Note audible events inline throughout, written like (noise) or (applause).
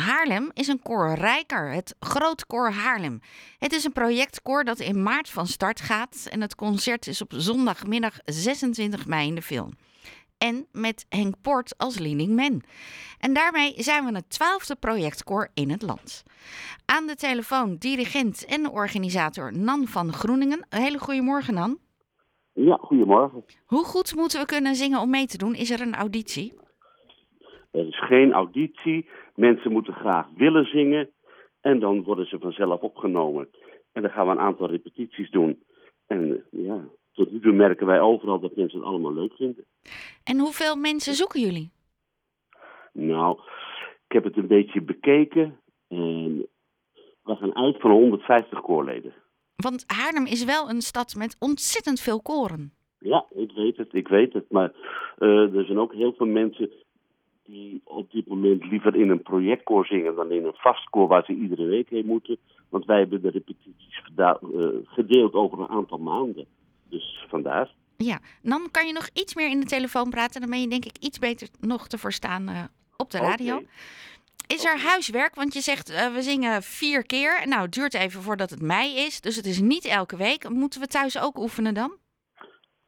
Haarlem is een koor rijker, het Groot Koor Haarlem. Het is een projectkoor dat in maart van start gaat en het concert is op zondagmiddag 26 mei in de film. En met Henk Port als leading man. En daarmee zijn we het twaalfde projectkoor in het land. Aan de telefoon dirigent en organisator Nan van Groeningen. Een hele goede morgen Nan. Ja, goedemorgen. Hoe goed moeten we kunnen zingen om mee te doen? Is er een auditie? Er is geen auditie. Mensen moeten graag willen zingen. En dan worden ze vanzelf opgenomen. En dan gaan we een aantal repetities doen. En ja, tot nu toe merken wij overal dat mensen het allemaal leuk vinden. En hoeveel mensen zoeken jullie? Nou, ik heb het een beetje bekeken. En we gaan uit van 150 koorleden. Want Haarlem is wel een stad met ontzettend veel koren. Ja, ik weet het, ik weet het. Maar uh, er zijn ook heel veel mensen die op dit moment liever in een projectkoor zingen dan in een vastkoor waar ze iedere week heen moeten. Want wij hebben de repetities uh, gedeeld over een aantal maanden. Dus vandaar. Ja, dan kan je nog iets meer in de telefoon praten. Dan ben je denk ik iets beter nog te verstaan uh, op de radio. Okay. Is er huiswerk? Want je zegt uh, we zingen vier keer. Nou, het duurt even voordat het mei is. Dus het is niet elke week. Moeten we thuis ook oefenen dan?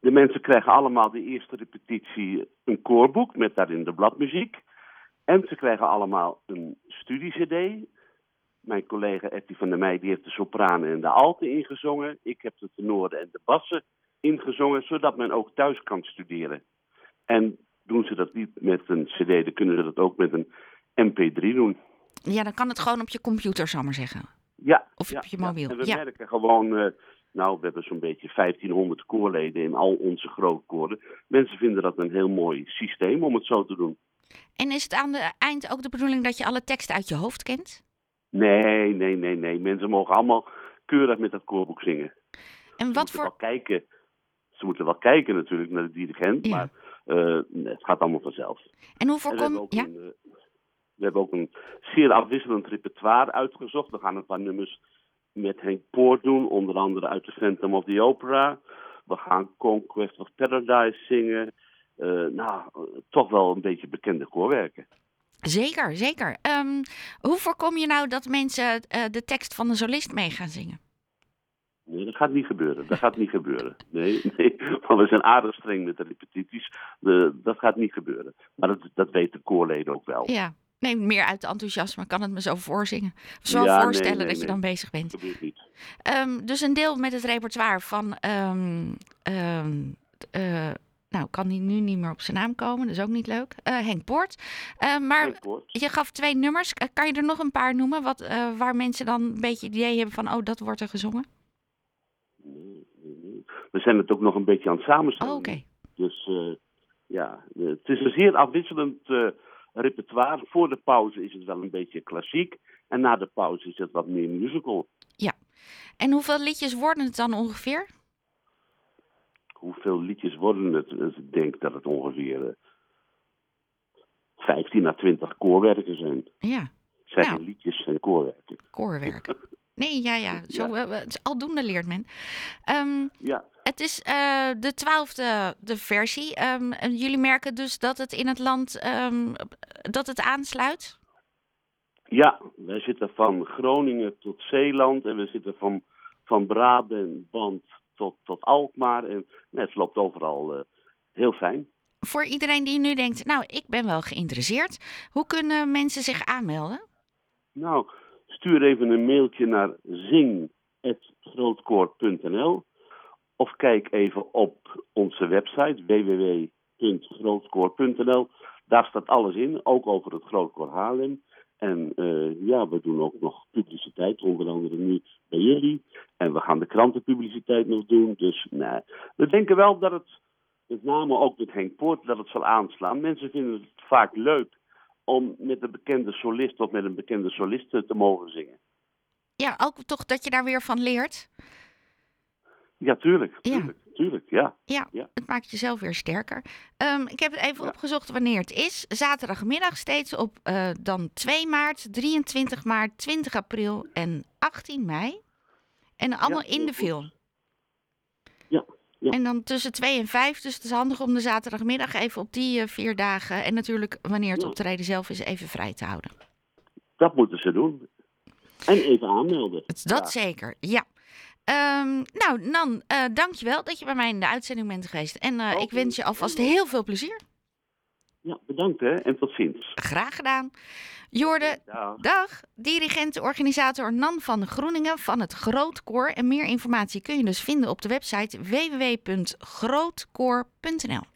De mensen krijgen allemaal de eerste repetitie een koorboek met daarin de bladmuziek. En ze krijgen allemaal een studie-cd. Mijn collega Etty van der Meij die heeft de sopranen en de alten ingezongen. Ik heb de tenoren en de bassen ingezongen, zodat men ook thuis kan studeren. En doen ze dat niet met een cd, dan kunnen ze dat ook met een mp3 doen. Ja, dan kan het gewoon op je computer, zou maar zeggen. Ja. Of ja, op je mobiel. Ja. En we ja. merken gewoon, uh, nou, we hebben zo'n beetje 1500 koorleden in al onze grootkoren. Mensen vinden dat een heel mooi systeem om het zo te doen. En is het aan het eind ook de bedoeling dat je alle teksten uit je hoofd kent? Nee, nee, nee, nee. Mensen mogen allemaal keurig met dat koorboek zingen. En Ze wat voor... wel kijken. Ze moeten wel kijken natuurlijk naar de dirigent, Ja. maar uh, het gaat allemaal vanzelf. En hoe En we, hebben voorkom... Ja? een, uh, we hebben ook een zeer afwisselend repertoire uitgezocht. We gaan een paar nummers met Henk Poort doen, onder andere uit de Phantom of the Opera. We gaan Conquest of Paradise zingen. Uh, nou, toch wel een beetje bekende koorwerken. Zeker, zeker. Um, hoe voorkom je nou dat mensen uh, de tekst van de solist mee gaan zingen? Nee, dat gaat niet gebeuren. Dat gaat niet gebeuren. Nee, (laughs) nee. Want we zijn aardig streng met de repetities. De, dat gaat niet gebeuren. Maar dat, dat weten de koorleden ook wel. Ja, nee, meer uit enthousiasme kan het me zo voorzingen. Zo Ja, voorstellen nee, dat je dan bezig bent. Um, dus een deel met het repertoire van... Um, um, uh, nou, kan hij nu niet meer op zijn naam komen, dat is ook niet leuk. Uh, Henk Poort. Uh, maar Henk Poort. je gaf twee nummers. Uh, kan je er nog een paar noemen wat, waar mensen dan een beetje het idee hebben van... oh, dat wordt er gezongen? We zijn het ook nog een beetje aan het samenstellen. Oh, oké. Okay. Dus ja, het is een zeer afwisselend repertoire. Voor de pauze is het wel een beetje klassiek. En na de pauze is het wat meer musical. Ja. En hoeveel liedjes worden het dan ongeveer? Hoeveel liedjes worden het? Dus ik denk dat het ongeveer uh, 15 à 20 koorwerken zijn. Ja. Zijn Nou. liedjes, zijn koorwerken. Koorwerken. (laughs) Nee, ja, ja. Zo, Ja. uh, het is aldoende leert men. Um, Ja, het is uh, de twaalfde de versie. Um, en jullie merken dus dat het in het land um, dat het aansluit? ja, wij zitten van Groningen tot Zeeland en we zitten van, van Brabant tot, tot Alkmaar. En nee, het loopt overal uh, heel fijn. Voor iedereen die nu denkt, nou, ik ben wel geïnteresseerd. Hoe kunnen mensen zich aanmelden? Nou, stuur even een mailtje naar zing.grootkoor.nl of kijk even op onze website www.grootkoor.nl. Daar staat alles in, ook over het Grootkoor Haarlem. En uh, ja, we doen ook nog publiciteit, onder andere nu bij jullie. En we gaan de krantenpubliciteit nog doen. Dus nee, we denken wel dat het, met name ook met Henk Poort, dat het zal aanslaan. Mensen vinden het vaak leuk om met een bekende solist of met een bekende solist te mogen zingen. Ja, ook toch dat je daar weer van leert. Ja, tuurlijk. Ja. tuurlijk, ja. Ja, Ja. het maakt jezelf weer sterker. Um, ik heb even Ja. opgezocht wanneer het is. Zaterdagmiddag steeds op uh, dan 2 maart, 23 maart, 20 april en 18 mei. En allemaal in de film. Ja, ja. En dan tussen 2 en 5. Dus het is handig om de zaterdagmiddag even op die uh, vier dagen. En natuurlijk wanneer het optreden zelf is, even vrij te houden. Dat moeten ze doen. En even aanmelden. Dat zeker, ja. Um, nou, Nan, uh, dankjewel dat je bij mij in de uitzending bent geweest. En uh, ik wens je alvast heel veel plezier. Ja, bedankt hè en tot ziens. Graag gedaan. Jorde, dag. dag. Dirigent, organisator Nan van Groeningen van het Grootkoor. En meer informatie kun je dus vinden op de website www.grootkoor.nl.